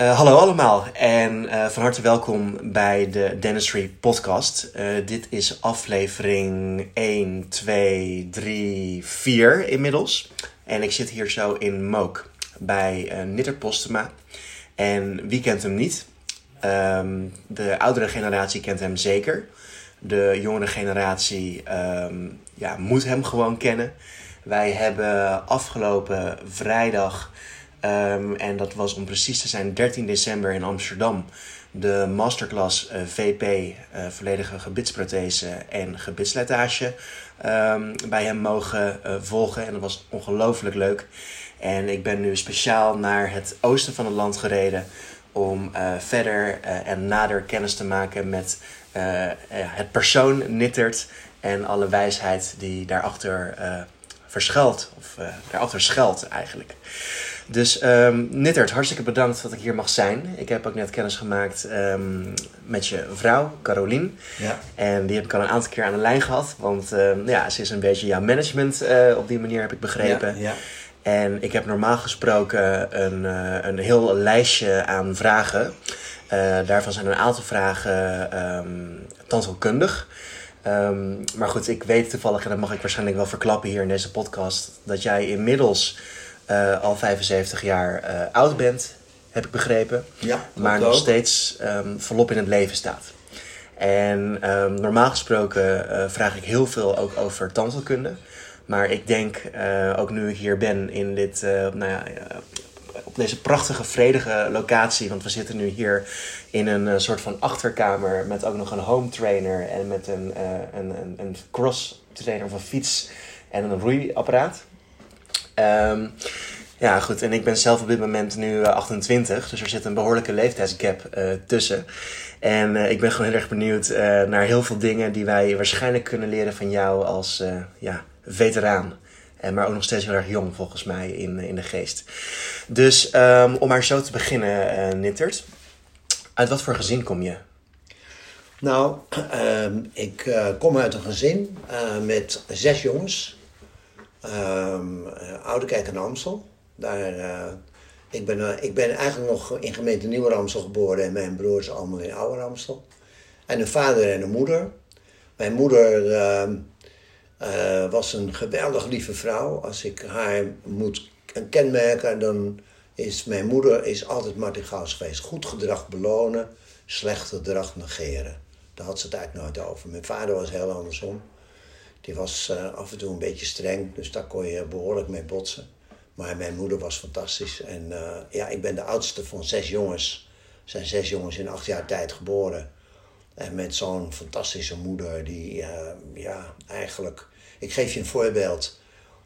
Uh, hallo allemaal en uh, van harte welkom bij de Dentistry Podcast. Uh, dit is aflevering 1, 2, 3, 4 inmiddels. En ik zit hier zo in Mook bij Postema. En wie kent hem niet? Um, de oudere generatie kent hem zeker. De jongere generatie um, ja, moet hem gewoon kennen. Wij hebben afgelopen vrijdag Um, en dat was om precies te zijn 13 december in Amsterdam. De masterclass uh, VP, uh, volledige gebitsprothese en gebitsletage, um, bij hem mogen uh, volgen. En dat was ongelooflijk leuk. En ik ben nu speciaal naar het oosten van het land gereden om verder en nader kennis te maken met het persoon Nittert en alle wijsheid die daarachter verschuilt, of daarachter schuilt eigenlijk. Dus um, Nittert, hartstikke bedankt dat ik hier mag zijn. Ik heb ook net kennis gemaakt um, met je vrouw, Carolien. Ja. En die heb ik al een aantal keer aan de lijn gehad. Want um, ja, ze is een beetje jouw management uh, op die manier, heb ik begrepen. Ja, ja. En ik heb normaal gesproken een, uh, een heel lijstje aan vragen. Uh, daarvan zijn een aantal vragen um, tandheelkundig. Um, maar goed, ik weet toevallig, en dat mag ik waarschijnlijk wel verklappen hier in deze podcast, dat jij inmiddels uh, al 75 jaar uh, oud bent, heb ik begrepen. Ja, maar nog steeds um, volop in het leven staat. En um, normaal gesproken uh, vraag ik heel veel ook over tandheelkunde. Maar ik denk, ook nu ik hier ben in dit, nou ja, op deze prachtige, vredige locatie. Want we zitten nu hier in een soort van achterkamer met ook nog een home trainer en met een, een, een, een cross trainer een fiets en een roeiapparaat. Um, ja, goed. En ik ben zelf op dit moment nu 28, eh, dus er zit een behoorlijke leeftijdsgap tussen. En ik ben gewoon heel erg benieuwd naar heel veel dingen die wij waarschijnlijk kunnen leren van jou als ja, veteraan. En maar ook nog steeds heel erg jong volgens mij in, in de geest. Dus um, om maar zo te beginnen, Nittert. Uit wat voor gezin kom je? Nou, ehm, ik kom uit een gezin met zes jongens um, Oude en Amstel. Daar, ik, ben, ik ben eigenlijk nog in gemeente Nieuwe Ramsel geboren en mijn broers allemaal in Oude Ramsel. En een vader en een moeder. Mijn moeder uh, was een geweldig lieve vrouw. Als ik haar moet kenmerken, dan is mijn moeder is altijd martigaals geweest. Goed gedrag belonen, slecht gedrag negeren. Daar had ze het eigenlijk nooit over. Mijn vader was heel andersom. Die was uh, af en toe een beetje streng, dus daar kon je behoorlijk mee botsen. Maar mijn moeder was fantastisch. En uh, ja, ik ben de oudste van zes jongens. Er zijn zes jongens in acht jaar tijd geboren. En met zo'n fantastische moeder die, uh, ja, eigenlijk... Ik geef je een voorbeeld.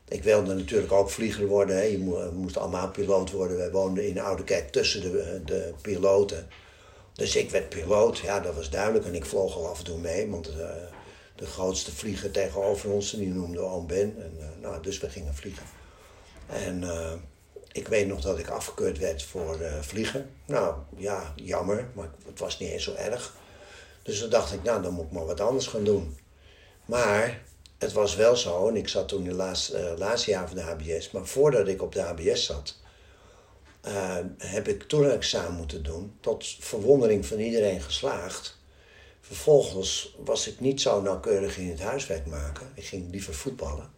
Ik wilde natuurlijk ook vlieger worden. Hè. Je moest allemaal piloot worden. Wij woonden in Oude Kerk tussen de, de piloten. Dus ik werd piloot, ja, dat was duidelijk. En ik vloog al af en toe mee, want uh, de grootste vlieger tegenover ons, die noemde oom Ben. En, uh, nou, dus we gingen vliegen. En ik weet nog dat ik afgekeurd werd voor vliegen. Nou ja, jammer, maar het was niet eens zo erg. Dus toen dacht ik, nou dan moet ik maar wat anders gaan doen. Maar het was wel zo, en ik zat toen in het laatste, laatste jaar van de HBS, maar voordat ik op de HBS zat, heb ik toen een examen moeten doen. Tot verwondering van iedereen geslaagd. Vervolgens was ik niet zo nauwkeurig in het huiswerk maken. Ik ging liever voetballen.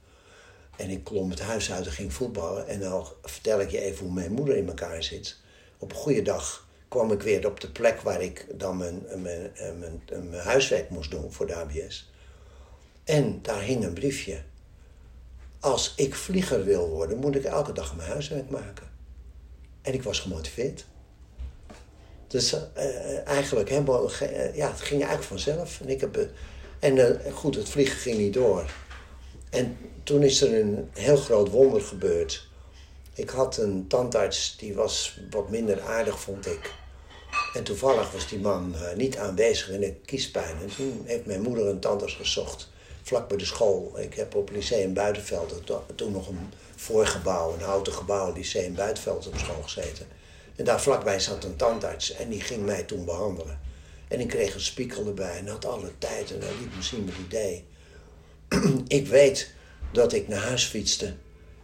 En ik klom het huis uit en ging voetballen. En dan vertel ik je even hoe mijn moeder in elkaar zit. Op een goede dag kwam ik weer op de plek waar ik dan mijn, mijn, mijn, mijn huiswerk moest doen voor de ABS. En daar hing een briefje. Als ik vlieger wil worden, moet ik elke dag mijn huiswerk maken. En ik was gemotiveerd. Dus uh, eigenlijk helemaal, ja, het ging eigenlijk vanzelf. En, ik heb, en goed, het vliegen ging niet door. En toen is er een heel groot wonder gebeurd. Ik had een tandarts die was wat minder aardig, vond ik. En toevallig was die man niet aanwezig in de kiespijn. En toen heeft mijn moeder een tandarts gezocht, vlak bij de school. Ik heb op Lyceum Buitenveld, toen nog een voorgebouw, een houten gebouw, Lyceum Buitenveld op school gezeten. En daar vlakbij zat een tandarts en die ging mij toen behandelen. En ik kreeg een spiekel erbij en had alle tijd en hij liet me zien deed. ik weet dat ik naar huis fietste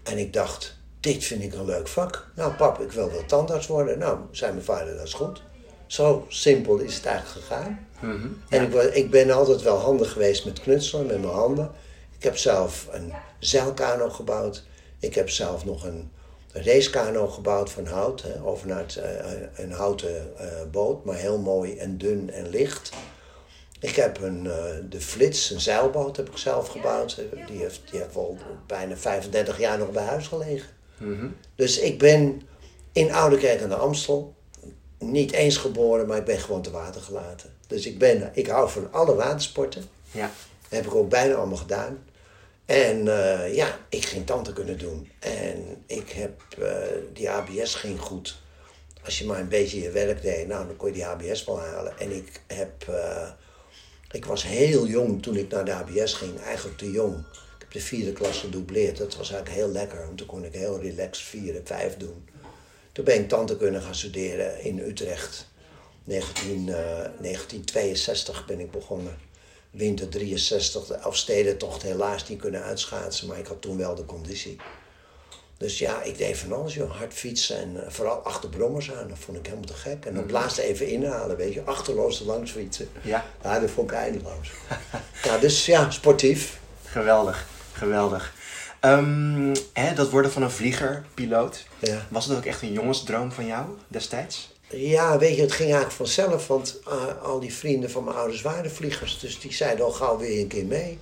en ik dacht, dit vind ik een leuk vak. Nou pap, ik wil wel tandarts worden. Nou, zei mijn vader, dat is goed. Zo simpel is het eigenlijk gegaan. Mhm. En ik, ik ben altijd wel handig geweest met knutselen, met mijn handen. Ik heb zelf een zeilkano gebouwd. Ik heb zelf nog een racekano gebouwd van hout. Hè, overnaat eh, een houten eh, boot, maar heel mooi en dun en licht. Ik heb een, eh, de Flits, een zeilboot, heb ik zelf gebouwd. Die heeft, die heeft al bijna 35 jaar nog bij huis gelegen. Mhm. Dus ik ben in Oudekerk aan de Amstel niet eens geboren, maar ik ben gewoon te water gelaten. Dus ik, ben, ik hou van alle watersporten. Ja. heb ik ook bijna allemaal gedaan. En eh, ja, ik ging tante kunnen doen. En ik heb, eh, die HBS ging goed. Als je maar een beetje je werk deed, nou, dan kon je die HBS wel halen. En ik heb, eh, ik was heel jong toen ik naar de HBS ging, eigenlijk te jong. Ik heb de vierde klas gedoubleerd. Dat was eigenlijk heel lekker, want toen kon ik heel relaxed vier en vijf doen. Toen ben ik tante kunnen gaan studeren in Utrecht. 19, eh, 1962 ben ik begonnen. Winter 63, de Elfstedentocht helaas niet kunnen uitschaatsen, maar ik had toen wel de conditie. Dus ja, ik deed van alles, joh. Hard fietsen en eh, vooral achter brommers aan. Dat vond ik helemaal te gek. En op het laatste even inhalen, weet je. Achterloos er langs fietsen. Ja. Ja, dat vond ik eindeloos. ja, dus ja, sportief. Geweldig, geweldig. Ehm, hè, dat worden van een vlieger, piloot. Ja. Was dat ook echt een jongensdroom van jou destijds? Ja, weet je, het ging eigenlijk vanzelf, want eh, al die vrienden van mijn ouders waren vliegers. Dus die zeiden al gauw weer een keer mee.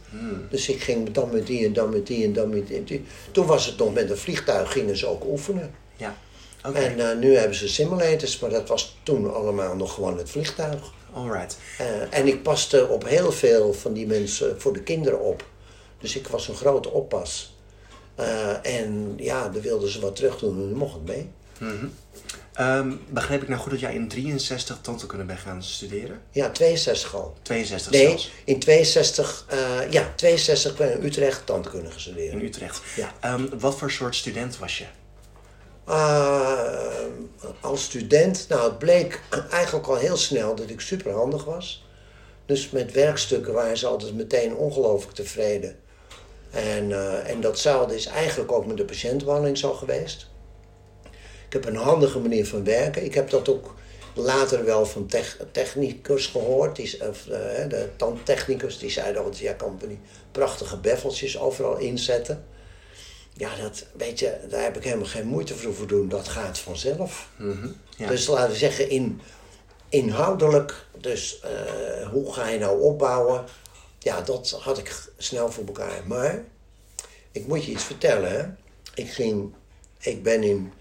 Dus ik ging dan met die en dan met die en dan met die. Toen was het nog met een vliegtuig, gingen ze ook oefenen. Ja. Oké, En eh, nu hebben ze simulators, maar dat was toen allemaal nog gewoon het vliegtuig. alright. Eh, en ik paste op heel veel van die mensen voor de kinderen op. Dus ik was een grote oppas. Eh, en ja, dan wilden ze wat terug doen en mocht ik mee. Ehm, begreep ik nou goed dat jij in 63 tandheelkunde bent gaan studeren? Ja, 62 al. 62 Nee, zelfs. in 62, eh, ja, 62 ben ik in Utrecht tandkunde gaan studeren. In Utrecht. Ja. Ehm, wat voor soort student was je? Ah, als student, nou het bleek eigenlijk al heel snel dat ik super handig was. Dus met werkstukken waren ze altijd meteen ongelooflijk tevreden. En, eh, en datzelfde is eigenlijk ook met de patiëntbehandeling zo geweest. Ik heb een handige manier van werken. Ik heb dat ook later wel van tech- technicus gehoord. Die, of, eh, de tandtechnicus, die zeiden altijd, ja, kan prachtige beffeltjes overal inzetten. Ja, dat, weet je, daar heb ik helemaal geen moeite voor hoeven doen. Dat gaat vanzelf. Mhm, Ja. Dus laten we zeggen, in, inhoudelijk, dus eh, hoe ga je nou opbouwen? Ja, dat had ik snel voor elkaar. Maar, ik moet je iets vertellen. Hè? Ik, ging, ik ben in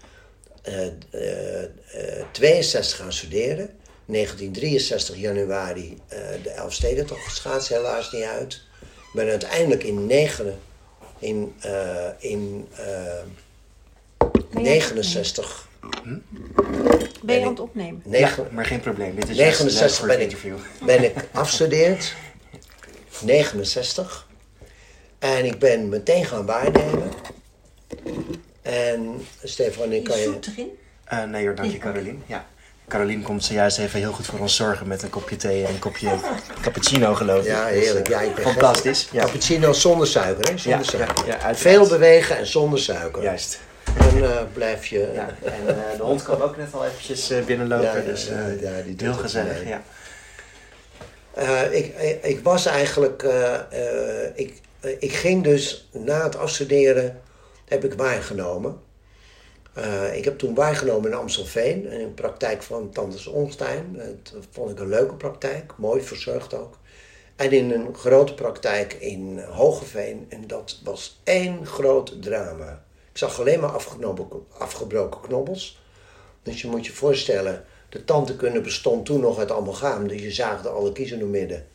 eh eh, eh, 62 gaan studeren. 1963 januari eh de Elfstedentocht geschaatst, helaas niet uit. Ik ben uiteindelijk in 9, in, eh, in eh, 69 Ben je aan het opnemen? Negen- Ja, maar geen probleem. Dit is juist 69 leuk voor ben het ik, ben ik afgestudeerd. 69. En ik ben meteen gaan waarnemen. En Stefan, ik kan je... erin. Eh, nee hoor, dank je Carolien. Ja. Carolien komt zojuist even heel goed voor ons zorgen met een kopje thee en een kopje cappuccino geloof ik. Ja, Dus, heerlijk. eh, Ja, ik ben fantastisch. Ja. Cappuccino zonder suiker, hè? Zonder Ja, suiker. ja. Veel bewegen en zonder suiker. Juist. Dan eh, blijf je... Ja. En eh, de hond kwam ook net al eventjes eh, binnenlopen, Ja, ja, dus ja, eh, ja, die heel gezellig. mee. Ja. Eh, ik, ik, ik was eigenlijk, eh, eh, ik, eh, ik ging dus na het afstuderen, heb ik waargenomen. Eh, ik heb toen waargenomen in Amstelveen, in een praktijk van Tantes Onstein. Dat vond ik een leuke praktijk, mooi verzorgd ook. En in een grote praktijk in Hogeveen, en dat was één groot drama. Ik zag alleen maar afgebroken knobbels. Dus je moet je voorstellen, de tandheelkunde bestond toen nog uit amalgaam. Dus je zaagde alle kiezen door midden.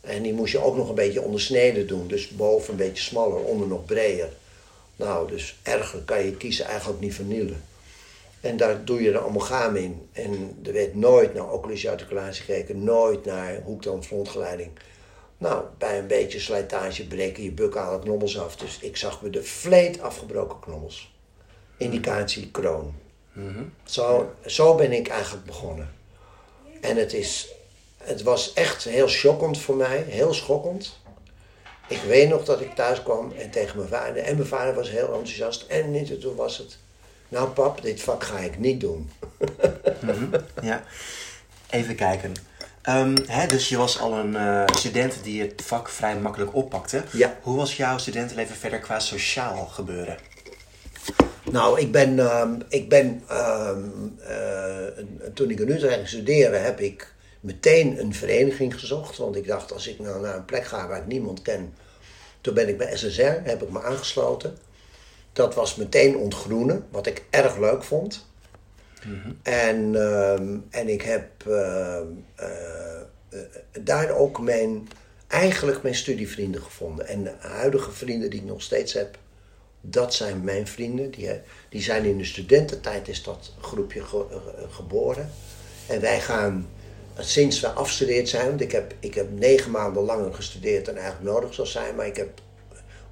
En die moest je ook nog een beetje ondersneden doen. Dus boven een beetje smaller, onder nog breder. Nou, dus erger kan je kiezen eigenlijk niet vernielen. En daar doe je de amalgaam in. En er werd nooit naar oculische articulatie gekeken. Nooit naar hoektand frontgeleiding. Nou, bij een beetje slijtage breken je bukkale knobbels af. Dus ik zag met de vleet afgebroken knobbels. Indicatie kroon. Zo, zo ben ik eigenlijk begonnen. En het, is, het was echt heel schokkend voor mij, heel schokkend. Ik weet nog dat ik thuis kwam en tegen mijn vader. En mijn vader was heel enthousiast. En niet, toen was het. Nou, pap, dit vak ga ik niet doen. Mhm, ja. Even kijken. Ehm, hè, dus je was al een eh, student die het vak vrij makkelijk oppakte. Ja. Hoe was jouw studentenleven verder qua sociaal gebeuren? Nou, ik ben, ehm, ik ben ehm, eh, toen ik in Utrecht ging studeren, heb ik meteen een vereniging gezocht. Want ik dacht, als ik nou naar een plek ga waar ik niemand ken. Toen ben ik bij SSR, heb ik me aangesloten. Dat was meteen ontgroenen, wat ik erg leuk vond. En, ehm, en ik heb eh, eh, daar ook mijn, eigenlijk mijn studievrienden gevonden. En de huidige vrienden die ik nog steeds heb, dat zijn mijn vrienden. Die, die zijn in de studententijd is dat groepje ge- eh, geboren. En wij gaan, sinds we afgestudeerd zijn, want ik heb, ik heb negen maanden langer gestudeerd dan eigenlijk nodig zou zijn, maar ik heb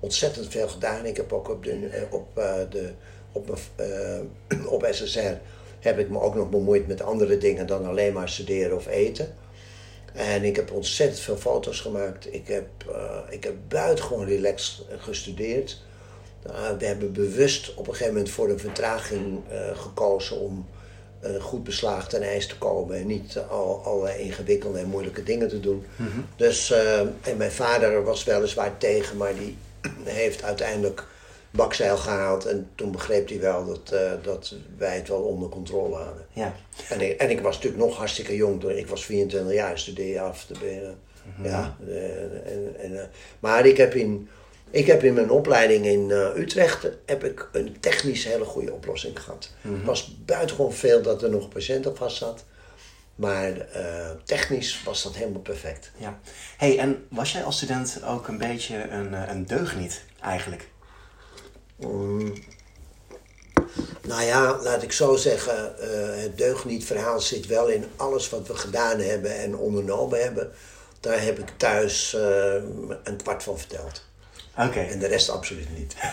ontzettend veel gedaan. Ik heb ook op, de, eh, op, eh, de, op, eh, op SSR heb ik me ook nog bemoeid met andere dingen dan alleen maar studeren of eten. En ik heb ontzettend veel foto's gemaakt. Ik heb, eh, ik heb buitengewoon relaxed gestudeerd. Uh, we hebben bewust op een gegeven moment voor een vertraging uh, gekozen om uh, goed beslagen ten ijs te komen en niet al, allerlei ingewikkelde en moeilijke dingen te doen. Mm -hmm. Dus, en mijn vader was weliswaar tegen, maar die heeft uiteindelijk bakzeil gehaald en toen begreep hij wel dat, dat wij het wel onder controle hadden. Ja. En, ik, en ik was natuurlijk nog hartstikke jong, ik was 24 jaar, studeer je af. Te ben, mm -hmm. ja, en, en, maar ik heb in ik heb in mijn opleiding in uh, Utrecht heb ik een technisch hele goede oplossing gehad. Mm -hmm. Het was buitengewoon veel dat er nog een patiënt op vast zat. Maar uh, technisch was dat helemaal perfect. Ja. hey, en was jij als student ook een beetje een, een deugniet eigenlijk? Mm. Nou ja, laat ik zo zeggen, uh, het deugnietverhaal zit wel in alles wat we gedaan hebben en ondernomen hebben. Daar heb ik thuis een kwart van verteld. Okay. En de rest absoluut niet.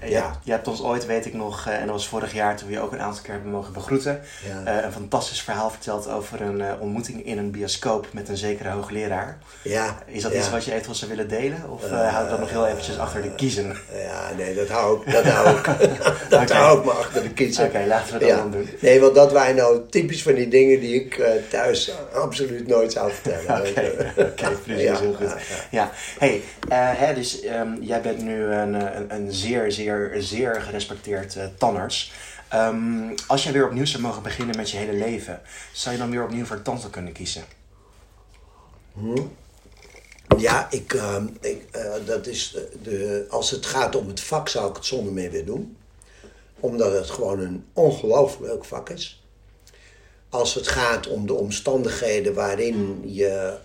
ja. ja. Je hebt ons ooit, weet ik nog, en dat was vorig jaar toen we je ook een aantal keer hebben mogen begroeten, ja. uh, een fantastisch verhaal verteld over een uh, ontmoeting in een bioscoop met een zekere hoogleraar. Ja. Is dat ja. iets wat je eventueel zou willen delen? Of uh, hou je dat nog heel eventjes achter de kiezen? Ja, nee, dat hou ik, dat hou ik, dat okay. hou ik me achter de kiezen. Oké, okay, laten we dat dan doen. Nee, want dat waren nou typisch van die dingen die ik thuis absoluut nooit zou vertellen. Oké, okay, precies, heel goed. Ja, hey, hè, dus um, jij bent nu een, een, een zeer, zeer, zeer gerespecteerd uh, tandarts. Um, als jij weer opnieuw zou mogen beginnen met je hele leven, zou je dan weer opnieuw voor tanden kunnen kiezen? Hmm. Ja, ik, uh, ik uh, dat is de, als het gaat om het vak zou ik het zonder meer weer doen. Omdat het gewoon een ongelooflijk leuk vak is. Als het gaat om de omstandigheden waarin je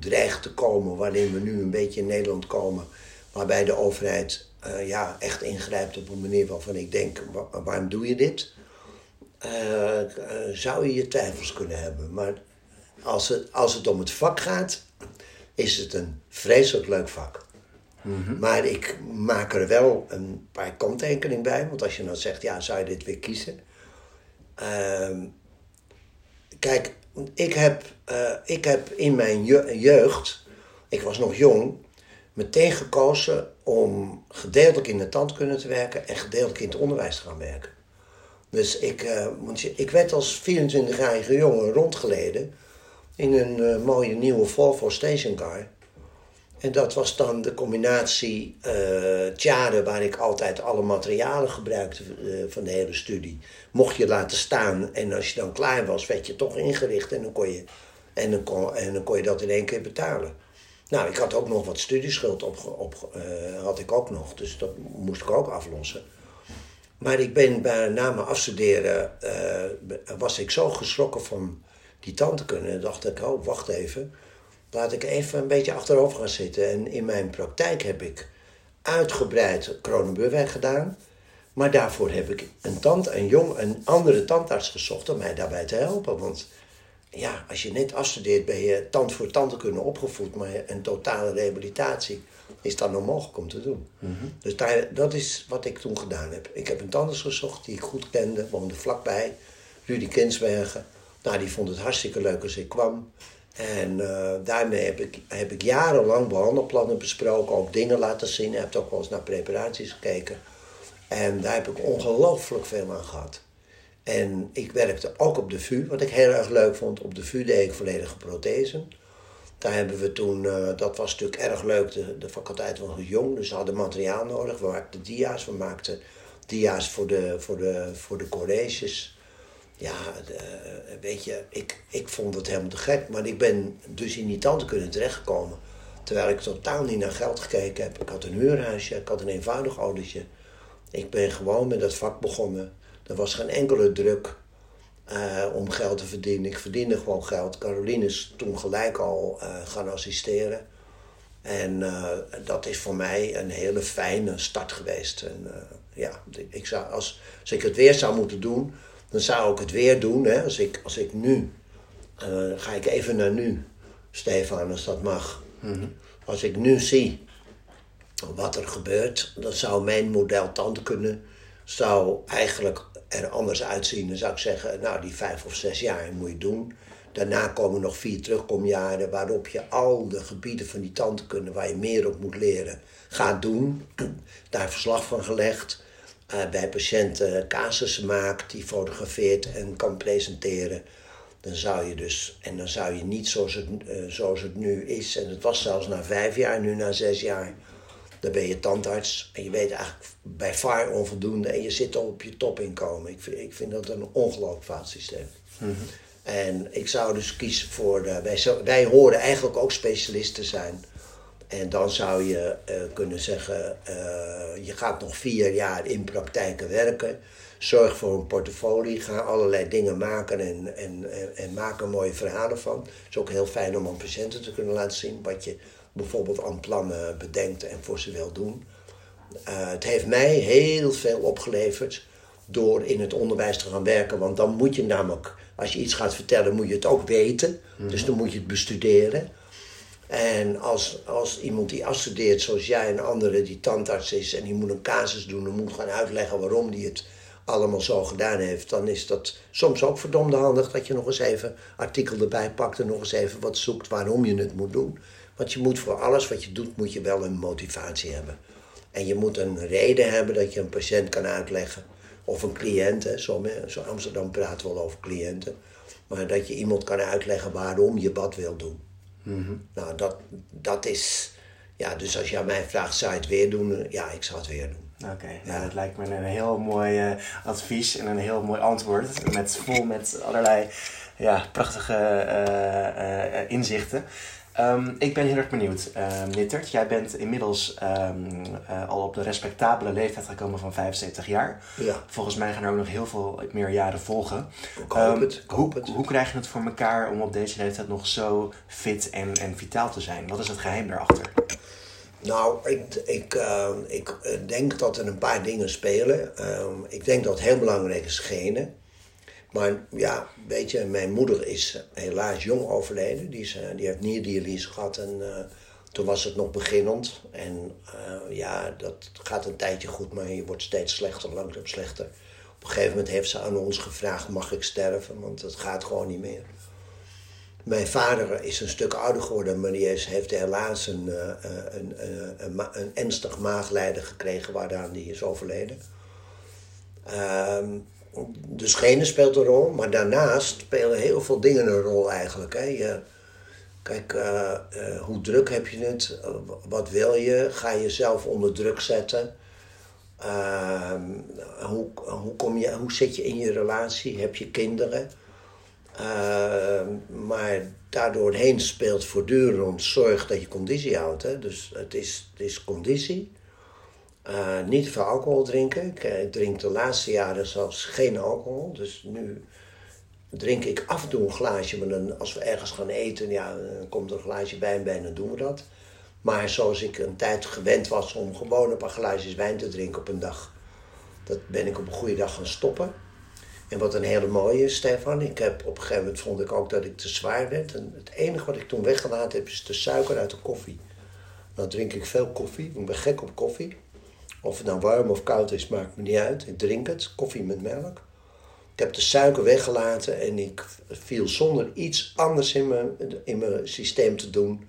dreigt te komen, waarin we nu een beetje in Nederland komen, waarbij de overheid uh, ja, echt ingrijpt op een manier waarvan ik denk, waar, waarom doe je dit? Uh, uh, zou je je twijfels kunnen hebben. Maar als het, als het om het vak gaat, is het een vreselijk leuk vak. Mhm. Maar ik maak er wel een paar kanttekeningen bij. Want als je nou zegt, ja, zou je dit weer kiezen? Ehm, kijk, ik heb, uh, ik heb in mijn jeugd, ik was nog jong, meteen gekozen om gedeeltelijk in de tandkunde te werken en gedeeltelijk in het onderwijs te gaan werken. Dus ik, uh, want je, ik werd als 24-jarige jongen rondgeleden in een uh, mooie nieuwe Volvo stationcar. En dat was dan de combinatie uh, tjade waar ik altijd alle materialen gebruikte van de hele studie. Mocht je laten staan en als je dan klaar was, werd je toch ingericht en dan kon je, en dan kon, en dan kon je dat in één keer betalen. Nou, ik had ook nog wat studieschuld op, uh, had ik ook nog, dus dat moest ik ook aflossen. Maar ik ben bij, na mijn afstuderen, uh, was ik zo geschrokken van die tandkunde. En dacht ik, oh, wacht even, laat ik even een beetje achterover gaan zitten. En in mijn praktijk heb ik uitgebreid Kronenburgweg gedaan. Maar daarvoor heb ik een, tand, een, jong, een andere tandarts gezocht om mij daarbij te helpen. Want ja, als je net afstudeert ben je tand voor tandkunde opgevoed, maar een totale rehabilitatie is dan onmogelijk om te doen. Mm-hmm. Dus daar, dat is wat ik toen gedaan heb. Ik heb een tandarts gezocht die ik goed kende, woonde vlakbij, Rudy Kinsbergen. Nou, die vond het hartstikke leuk als ik kwam. En eh, daarmee heb ik, heb ik jarenlang behandelplannen besproken, ook dingen laten zien. Je hebt ook wel eens naar preparaties gekeken. En daar heb ik ongelooflijk veel aan gehad. En ik werkte ook op de VU, wat ik heel erg leuk vond. Op de VU deed ik volledige prothesen. Daar hebben we toen, eh, dat was natuurlijk erg leuk, de, de faculteit was jong, dus we hadden materiaal nodig. We maakten dia's, we maakten dia's voor de, voor de, voor de colleges. Ja, de, weet je, ik, ik vond het helemaal te gek, maar ik ben dus in die tante kunnen terechtgekomen. Terwijl ik totaal niet naar geld gekeken heb. Ik had een huurhuisje, ik had een eenvoudig autootje. Ik ben gewoon met dat vak begonnen. Er was geen enkele druk uh, om geld te verdienen. Ik verdiende gewoon geld. Caroline is toen gelijk al uh, gaan assisteren. En uh, dat is voor mij een hele fijne start geweest. En ja, ik zou, als, als ik het weer zou moeten doen, dan zou ik het weer doen. Hè? Als, ik, als ik nu, ga ik even naar nu, Stefan, als dat mag. Mm -hmm. Als ik nu zie wat er gebeurt, dan zou mijn model tand kunnen, zou eigenlijk er anders uitzien. Dan zou ik zeggen, nou die vijf of zes jaar moet je doen. Daarna komen nog vier terugkomjaren waarop je al de gebieden van die tandkunde waar je meer op moet leren gaat doen. Daar verslag van gelegd. Uh, bij patiënten casussen maakt, die fotografeert en kan presenteren. Dan zou je dus, en dan zou je niet zoals het, uh, zoals het nu is, en het was zelfs na vijf jaar, nu na zes jaar, dan ben je tandarts en je weet eigenlijk bij VAR onvoldoende en je zit al op je topinkomen. Ik vind, ik vind dat een ongelooflijk fout systeem. Mm -hmm. En ik zou dus kiezen voor, de, wij, wij horen eigenlijk ook specialisten zijn. En dan zou je uh, kunnen zeggen, uh, je gaat nog vier jaar in praktijken werken. Zorg voor een portfolio, ga allerlei dingen maken en, en, en, en maak er mooie verhalen van. Het is ook heel fijn om aan patiënten te kunnen laten zien wat je bijvoorbeeld aan plannen bedenkt en voor ze wil doen. Uh, het heeft mij heel veel opgeleverd door in het onderwijs te gaan werken. Want dan moet je namelijk, als je iets gaat vertellen, moet je het ook weten. Mm. Dus dan moet je het bestuderen. En als, als iemand die afstudeert, zoals jij en anderen, die tandarts is en die moet een casus doen en moet gaan uitleggen waarom die het allemaal zo gedaan heeft, dan is dat soms ook verdomde handig dat je nog eens even artikel erbij pakt en nog eens even wat zoekt waarom je het moet doen. Want je moet voor alles wat je doet, moet je wel een motivatie hebben. En je moet een reden hebben dat je een patiënt kan uitleggen. Of een cliënt, hè. Zo, zo Amsterdam praten we wel over cliënten. Maar dat je iemand kan uitleggen waarom je wat wil doen. Mm -hmm. Nou, dat, dat is... Ja, dus als je aan mij vraagt, zou je het weer doen? Ja, ik zou het weer doen. Oké, okay, ja. nou, dat lijkt me een heel mooi uh, advies en een heel mooi antwoord. Met, vol met allerlei ja, prachtige uh, uh, inzichten. Um, ik ben heel erg benieuwd, uh, Nittert. Jij bent inmiddels um, uh, al op de respectabele leeftijd gekomen van 75 jaar. Ja. Volgens mij gaan er ook nog heel veel meer jaren volgen. Ik hoop um, het. Ik hoop hoe, het. hoe krijg je het voor elkaar om op deze leeftijd nog zo fit en, en vitaal te zijn? Wat is het geheim daarachter? Nou, ik, ik, uh, ik denk dat er een paar dingen spelen. ik denk dat het heel belangrijk is genen. Maar ja, weet je, mijn moeder is helaas jong overleden. Die, is, die heeft nierdialyse gehad en uh, toen was het nog beginnend. En uh, ja, dat gaat een tijdje goed, maar je wordt steeds slechter, langzaam slechter. Op een gegeven moment heeft ze aan ons gevraagd, mag ik sterven? Want het gaat gewoon niet meer. Mijn vader is een stuk ouder geworden, maar die heeft helaas een, een, een, een, ernstig maaglijden gekregen waaraan die is overleden. Ehm, de schenen speelt een rol, maar daarnaast spelen heel veel dingen een rol eigenlijk. Hè. Kijk, uh, uh, hoe druk heb je het? Uh, wat wil je? Ga je jezelf onder druk zetten? Ehm, hoe, hoe, kom je, hoe zit je in je relatie? Heb je kinderen? Ehm, maar daardoor heen speelt voortdurend zorg dat je conditie houdt. Hè. Dus het is, het is conditie. Uh, niet veel alcohol drinken. Ik, ik, drink de laatste jaren zelfs geen alcohol. Dus nu drink ik af en toe een glaasje. Maar dan, als we ergens gaan eten, ja, dan komt er een glaasje wijn bij en dan doen we dat. Maar zoals ik een tijd gewend was om gewoon een paar glaasjes wijn te drinken op een dag. Dat ben ik op een goede dag gaan stoppen. En wat een hele mooie is, Stefan. Ik heb, op een gegeven moment vond ik ook dat ik te zwaar werd. En het enige wat ik toen weggelaten heb, is de suiker uit de koffie. Dan drink ik veel koffie. Ik ben gek op koffie. Of het nou warm of koud is, maakt me niet uit. Ik drink het, koffie met melk. Ik heb de suiker weggelaten en ik viel zonder iets anders in mijn, in mijn systeem te doen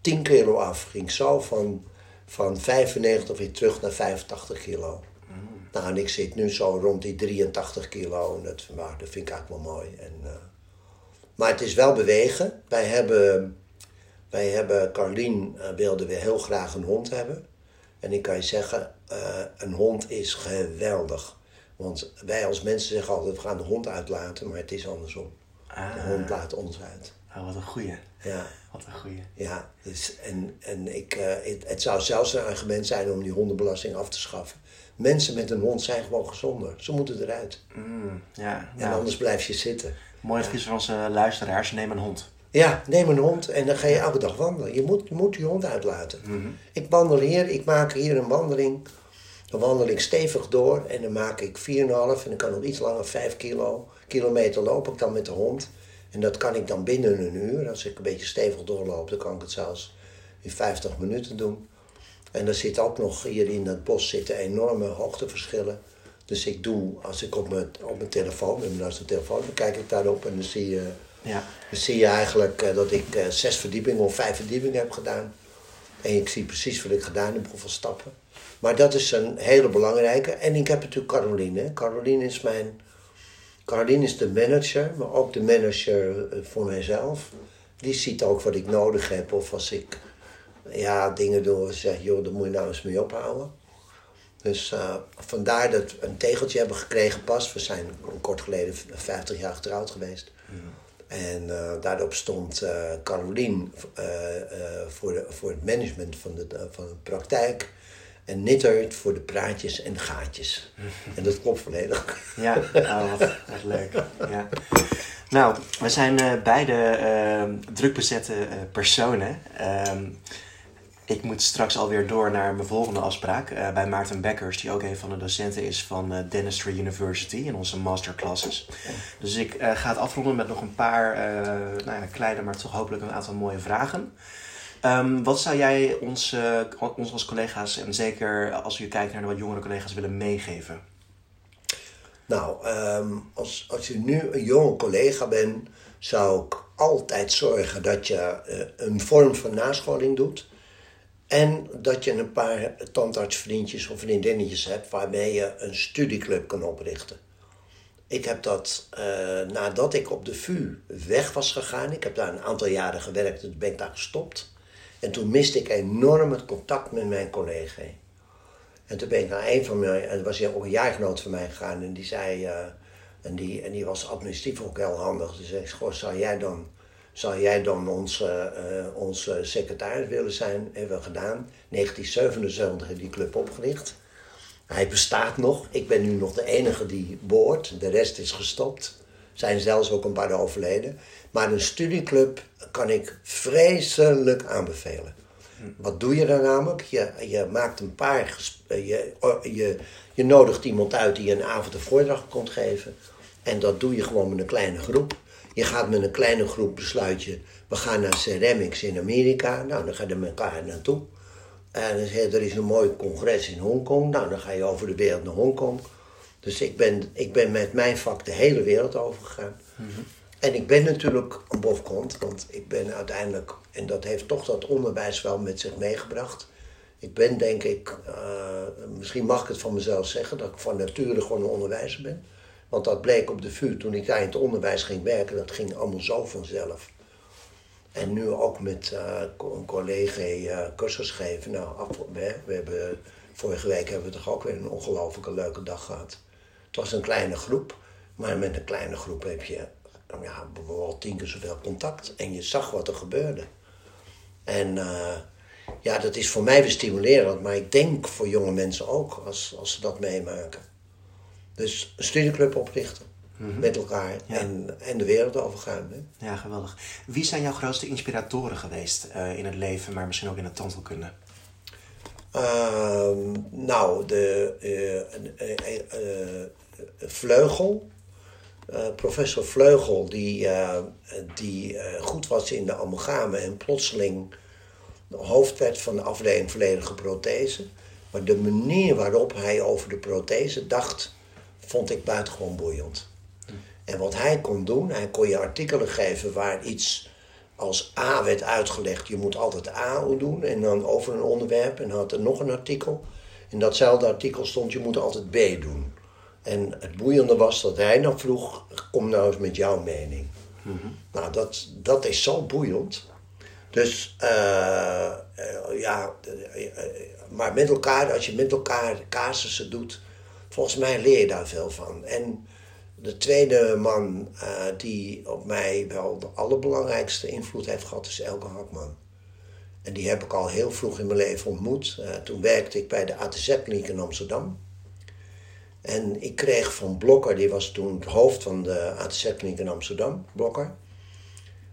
10 kilo af. Ging zo van, van 95 weer terug naar 85 kilo. Nou, en ik zit nu zo rond die 83 kilo. En dat, nou, dat vind ik eigenlijk wel mooi. En, eh, maar het is wel bewegen. Wij hebben, wij hebben Carlien eh, wilde weer heel graag een hond hebben. En ik kan je zeggen, eh, een hond is geweldig. Want wij als mensen zeggen altijd, we gaan de hond uitlaten, maar het is andersom. De Ah. hond laat ons uit. Oh, wat een goeie. Ja, Wat een goeie. ja. Dus, en en ik, eh, het, het zou zelfs een argument zijn om die hondenbelasting af te schaffen. Mensen met een hond zijn gewoon gezonder. Ze moeten eruit. Mm, ja, En nou, anders blijf je zitten. mooi advies voor onze luisteraars. Neem een hond. Ja, neem een hond en dan ga je elke dag wandelen. Je moet, je moet je hond uitlaten. Ik wandel hier, ik maak hier een wandeling. Dan wandel ik stevig door en dan maak ik 4,5 en dan kan nog iets langer 5 kilo, kilometer loop ik dan met de hond. En dat kan ik dan binnen een uur. Als ik een beetje stevig doorloop, dan kan ik het zelfs in 50 minuten doen. En er zit ook nog hier in het bos zitten enorme hoogteverschillen. Dus ik doe, als ik op mijn, op mijn telefoon, naast de telefoon, dan kijk ik daarop en dan zie je, Ja. dan zie je eigenlijk eh, dat ik eh, zes verdiepingen of vijf verdiepingen heb gedaan. En ik zie precies wat ik gedaan heb, hoeveel stappen. Maar dat is een hele belangrijke. En ik heb natuurlijk Caroline. Caroline is mijn. Caroline is de manager, maar ook de manager eh, voor mijzelf. Die ziet ook wat ik nodig heb. Of als ik ja, dingen doe, zeg joh, daar moet je nou eens mee ophouden. Dus vandaar dat we een tegeltje hebben gekregen pas. We zijn kort geleden 50 jaar getrouwd geweest. En eh, daarop stond eh Carolien eh, voor, de, voor het management van de, van de praktijk. En Nittert voor de praatjes en gaatjes. En dat klopt volledig. Ja, oh, wat, wat leuk. Ja. Nou, we zijn beide druk bezette personen. Ik moet straks alweer door naar mijn volgende afspraak eh, bij Maarten Bekkers, die ook een van de docenten is van eh, Dentistry University in onze masterclasses. Dus ik eh, ga het afronden met nog een paar nou ja, kleine, maar toch hopelijk een aantal mooie vragen. Ehm, wat zou jij ons, ons als collega's, en zeker als u kijkt naar wat jongere collega's, willen meegeven? Nou, ehm, als, als je nu een jonge collega bent, zou ik altijd zorgen dat je een vorm van nascholing doet. En dat je een paar tandartsvriendjes of vriendinnetjes hebt waarmee je een studieclub kan oprichten. Ik heb dat eh, nadat ik op de VU weg was gegaan. Ik heb daar een aantal jaren gewerkt, toen ben ik daar gestopt. En toen miste ik enorm het contact met mijn collega. En toen ben ik naar een van mijn, en was ook een jaargenoot van mij gegaan, en die zei, eh, en, die, en die was administratief ook heel handig. Dus ik zei, zou jij dan, zou jij dan onze, eh, onze secretaris willen zijn? Hebben we gedaan. 1977 heb die club opgericht. Hij bestaat nog. Ik ben nu nog de enige die boort. De rest is gestopt. Zijn zelfs ook een paar overleden. Maar een studieclub kan ik vreselijk aanbevelen. Wat doe je dan namelijk? Je, je maakt een paar. eh, Je, je, je nodigt iemand uit die een avond een voordracht komt geven. En dat doe je gewoon met een kleine groep. Je gaat met een kleine groep besluit je. We gaan naar Ceramics in Amerika. Nou, dan ga je met elkaar naartoe. En dan zeg je, er is een mooi congres in Hongkong. Nou, dan ga je over de wereld naar Hongkong. Dus ik ben, ik ben met mijn vak de hele wereld overgegaan. En ik ben natuurlijk een bofkont, want ik ben uiteindelijk, en dat heeft toch dat onderwijs wel met zich meegebracht. Ik ben denk ik, eh, misschien mag ik het van mezelf zeggen, dat ik van nature gewoon een onderwijzer ben. Want dat bleek op de VU toen ik daar in het onderwijs ging werken, dat ging allemaal zo vanzelf. En nu ook met eh, een collega eh, cursus geven. Nou, we, we hebben, vorige week hebben we toch ook weer een ongelooflijke leuke dag gehad. Het was een kleine groep, maar met een kleine groep heb je ja, bijvoorbeeld tien keer zoveel contact. En je zag wat er gebeurde. En eh, ja, dat is voor mij weer stimulerend, maar ik denk voor jonge mensen ook, als, als ze dat meemaken. Dus een studieclub oprichten met elkaar Ja. en, en de wereld overgaan. Hè? Ja, geweldig. Wie zijn jouw grootste inspiratoren geweest eh, in het leven, maar misschien ook in het tandheelkunde? Ehm, nou, de eh, eh, Vleugel. Professor Vleugel, die, die goed was in de amalgamen en plotseling hoofd werd van de afdeling volledige prothese. Maar de manier waarop hij over de prothese dacht, vond ik buitengewoon boeiend. En wat hij kon doen, hij kon je artikelen geven waar iets als A werd uitgelegd. Je moet altijd A doen en dan over een onderwerp. En had er nog een artikel. In datzelfde artikel stond je moet altijd B doen. En het boeiende was dat hij dan vroeg, kom nou eens met jouw mening. Nou, dat, dat is zo boeiend. Dus eh, eh, ja, eh, maar met elkaar, als je met elkaar casussen doet, volgens mij leer je daar veel van. En de tweede man die op mij wel de allerbelangrijkste invloed heeft gehad, is Elke Hakman. En die heb ik al heel vroeg in mijn leven ontmoet. toen werkte ik bij de ATZ-kliniek in Amsterdam. En ik kreeg van Blokker, die was toen het hoofd van de ATZ-kliniek in Amsterdam, Blokker.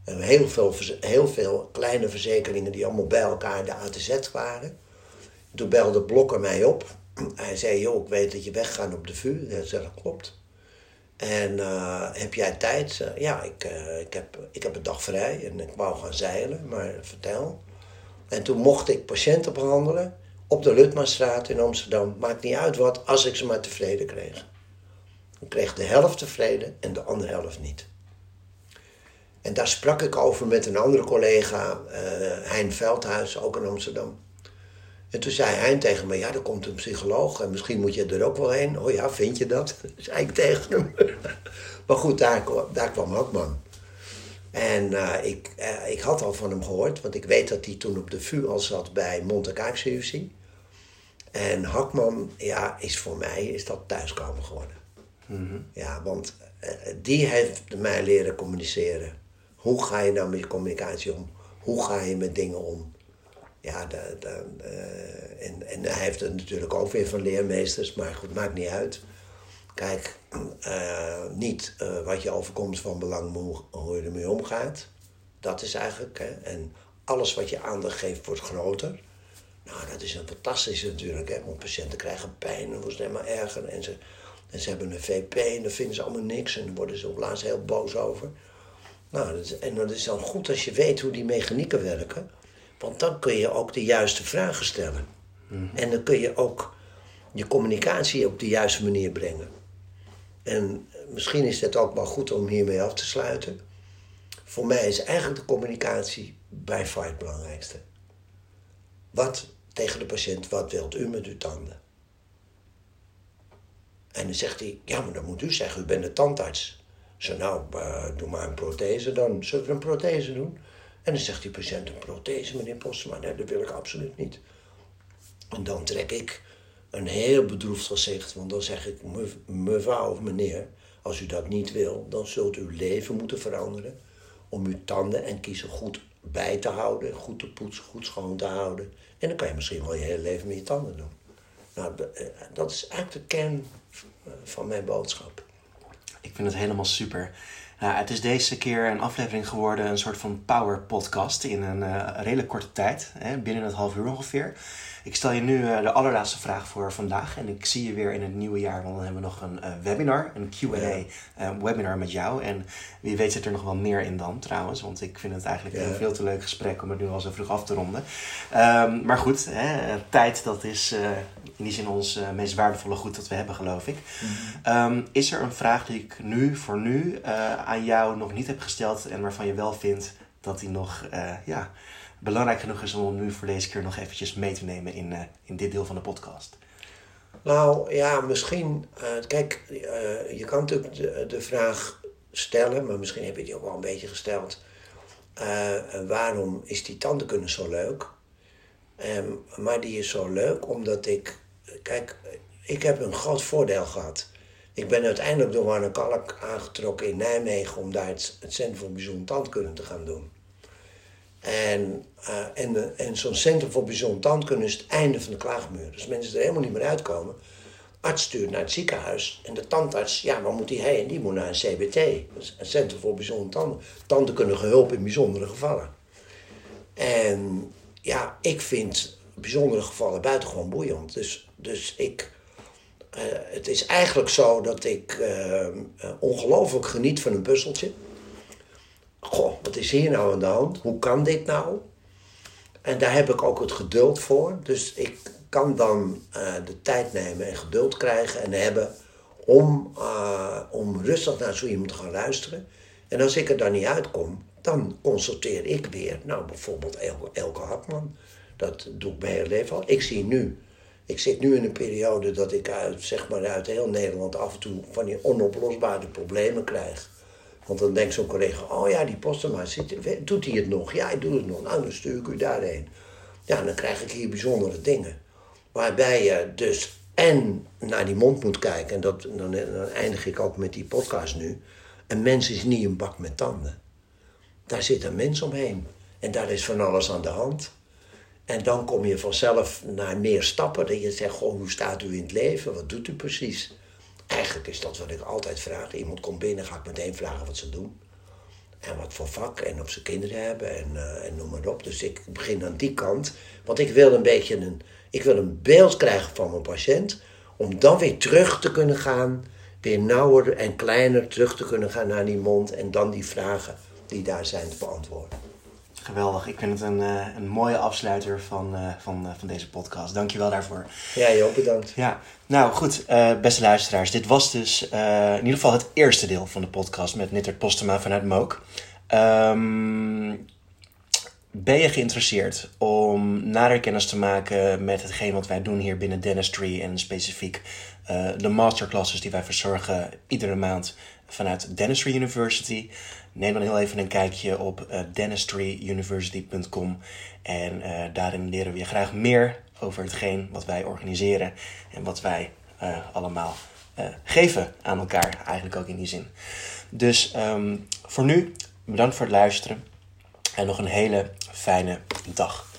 En heel veel, heel veel kleine verzekeringen die allemaal bij elkaar de ATZ waren. Toen belde Blokker mij op. Hij zei, joh, ik weet dat je weggaat op de VU. Dat zei, dat klopt. En uh, heb jij tijd? Ja, ik, uh, ik, heb, ik heb een dag vrij en ik wou gaan zeilen, maar vertel. En toen mocht ik patiënten behandelen op de Lutmanstraat in Amsterdam. Maakt niet uit wat, als ik ze maar tevreden kreeg. Ik kreeg de helft tevreden en de andere helft niet. En daar sprak ik over met een andere collega, uh, Hein Veldhuis, ook in Amsterdam. En toen zei Hein tegen me, ja, er komt een psycholoog en misschien moet je er ook wel heen. Oh ja, vind je dat? zei ik tegen hem. maar goed, daar, daar kwam Hakman. En uh, ik, uh, ik had al van hem gehoord, want ik weet dat hij toen op de VU al zat bij Monte CUC. En Hakman, ja, is voor mij is dat thuiskomen geworden. Mm -hmm. Ja, want die heeft mij leren communiceren. Hoe ga je nou met je communicatie om? Hoe ga je met dingen om? Ja, uh, en, en hij heeft het natuurlijk ook weer van leermeesters, maar goed, maakt niet uit. Kijk, uh, niet uh, wat je overkomt van belang, hoe, hoe je ermee omgaat. Dat is eigenlijk, hè. En alles wat je aandacht geeft wordt groter. Nou, dat is een fantastisch natuurlijk, hè. Want patiënten krijgen pijn en worden helemaal erger. En ze, en ze hebben een VP en dan vinden ze allemaal niks. En dan worden ze op laatst heel boos over. Nou, dat is, en dat is dan goed als je weet hoe die mechanieken werken. Want dan kun je ook de juiste vragen stellen. Mm -hmm. En dan kun je ook je communicatie op de juiste manier brengen. En misschien is het ook wel goed om hiermee af te sluiten. Voor mij is eigenlijk de communicatie bij far het belangrijkste. Wat tegen de patiënt, wat wilt u met uw tanden? En dan zegt hij, ja, maar dan moet u zeggen, u bent de tandarts. Zo nou, uh, doe maar een prothese dan. Zullen we een prothese doen? En dan zegt die patiënt, een prothese, meneer Postma? Nee, dat wil ik absoluut niet. En dan trek ik een heel bedroefd gezicht, want dan zeg ik, mevrouw of meneer, als u dat niet wil, dan zult u uw leven moeten veranderen om uw tanden en kiezen goed bij te houden, goed te poetsen, goed schoon te houden. En dan kan je misschien wel je hele leven met je tanden doen. Nou, dat is eigenlijk de kern van mijn boodschap. Ik vind het helemaal super. Nou, het is deze keer een aflevering geworden, een soort van power podcast in een uh, redelijk korte tijd, hè, binnen het half uur ongeveer. Ik stel je nu uh, de allerlaatste vraag voor vandaag en ik zie je weer in het nieuwe jaar, want dan hebben we nog een uh, webinar, een Q&A ja. webinar met jou. En wie weet zit er nog wel meer in dan trouwens, want ik vind het eigenlijk een veel te leuk gesprek om het nu al zo vroeg af te ronden. Um, maar goed, hè, tijd dat is in die zin ons meest waardevolle goed dat we hebben, geloof ik. -hmm. um, is er een vraag die ik nu voor nu aan jou nog niet heb gesteld en waarvan je wel vindt dat die nog uh, ja, belangrijk genoeg is om nu voor deze keer nog eventjes mee te nemen in, uh, in dit deel van de podcast? Nou ja, misschien. Uh, kijk, je kan natuurlijk de, de, vraag stellen, maar misschien heb je die ook wel een beetje gesteld. waarom is die tandenkunde zo leuk? Um, maar die is zo leuk omdat ik. Kijk, ik heb een groot voordeel gehad. Ik ben uiteindelijk door Warner Kalk aangetrokken in Nijmegen om daar het, het Centrum voor Bijzonder Tandkunde te gaan doen. En, uh, en, en zo'n Centrum voor Bijzonder Tandkunde is het einde van de klaagmuur. Dus mensen er helemaal niet meer uitkomen. Arts stuurt naar het ziekenhuis. En de tandarts, ja, waar moet die heen? Die moet naar een CBT. Een Centrum voor Bijzonder Tanden. Tandkundige hulp in bijzondere gevallen. En ja, ik vind bijzondere gevallen buitengewoon boeiend. Dus, dus ik uh, het is eigenlijk zo dat ik uh, ongelooflijk geniet van een puzzeltje. Goh, wat is hier nou aan de hand? Hoe kan dit nou? En daar heb ik ook het geduld voor. Dus ik kan dan uh, de tijd nemen en geduld krijgen en hebben om, uh, om rustig naar zo iemand te gaan luisteren. En als ik er dan niet uitkom, dan consulteer ik weer. Nou, bijvoorbeeld Elke, Elke Hartman. Dat doe ik mijn hele leven al. Ik zie nu, ik zit nu in een periode dat ik uit, zeg maar, uit heel Nederland af en toe van die onoplosbare problemen krijg. Want dan denkt zo'n collega, oh ja, die postema, doet hij het nog? Ja, hij doet het nog. Nou, dan stuur ik u daarheen. Ja, dan krijg ik hier bijzondere dingen. Waarbij je dus en naar die mond moet kijken. En dat, dan, dan eindig ik ook met die podcast nu. Een mens is niet een bak met tanden. Daar zit een mens omheen. En daar is van alles aan de hand. En dan kom je vanzelf naar meer stappen. Dat je zegt, goh, hoe staat u in het leven? Wat doet u precies? Eigenlijk is dat wat ik altijd vraag. Iemand komt binnen, ga ik meteen vragen wat ze doen. En wat voor vak en of ze kinderen hebben en, uh, en noem maar op. Dus ik begin aan die kant. Want ik wil een beetje een, ik wil een beeld krijgen van mijn patiënt. Om dan weer terug te kunnen gaan. Weer nauwer en kleiner terug te kunnen gaan naar die mond. En dan die vragen die daar zijn te beantwoorden. Geweldig. Ik vind het een, uh, een mooie afsluiter van, uh, van, uh, van deze podcast. Dankjewel daarvoor. Ja, Joop, bedankt. Ja, nou goed, beste luisteraars. Dit was dus in ieder geval het eerste deel van de podcast met Nittert Postema vanuit Mook. Um, ben je geïnteresseerd om nader kennis te maken met hetgeen wat wij doen hier binnen Dentistry en specifiek de masterclasses die wij verzorgen iedere maand vanuit Dentistry University? Neem dan heel even een kijkje op uh, dentistryuniversity.com. En uh, daarin leren we je graag meer over hetgeen wat wij organiseren en wat wij uh, allemaal geven aan elkaar, eigenlijk ook in die zin. Dus um, voor nu, bedankt voor het luisteren en nog een hele fijne dag.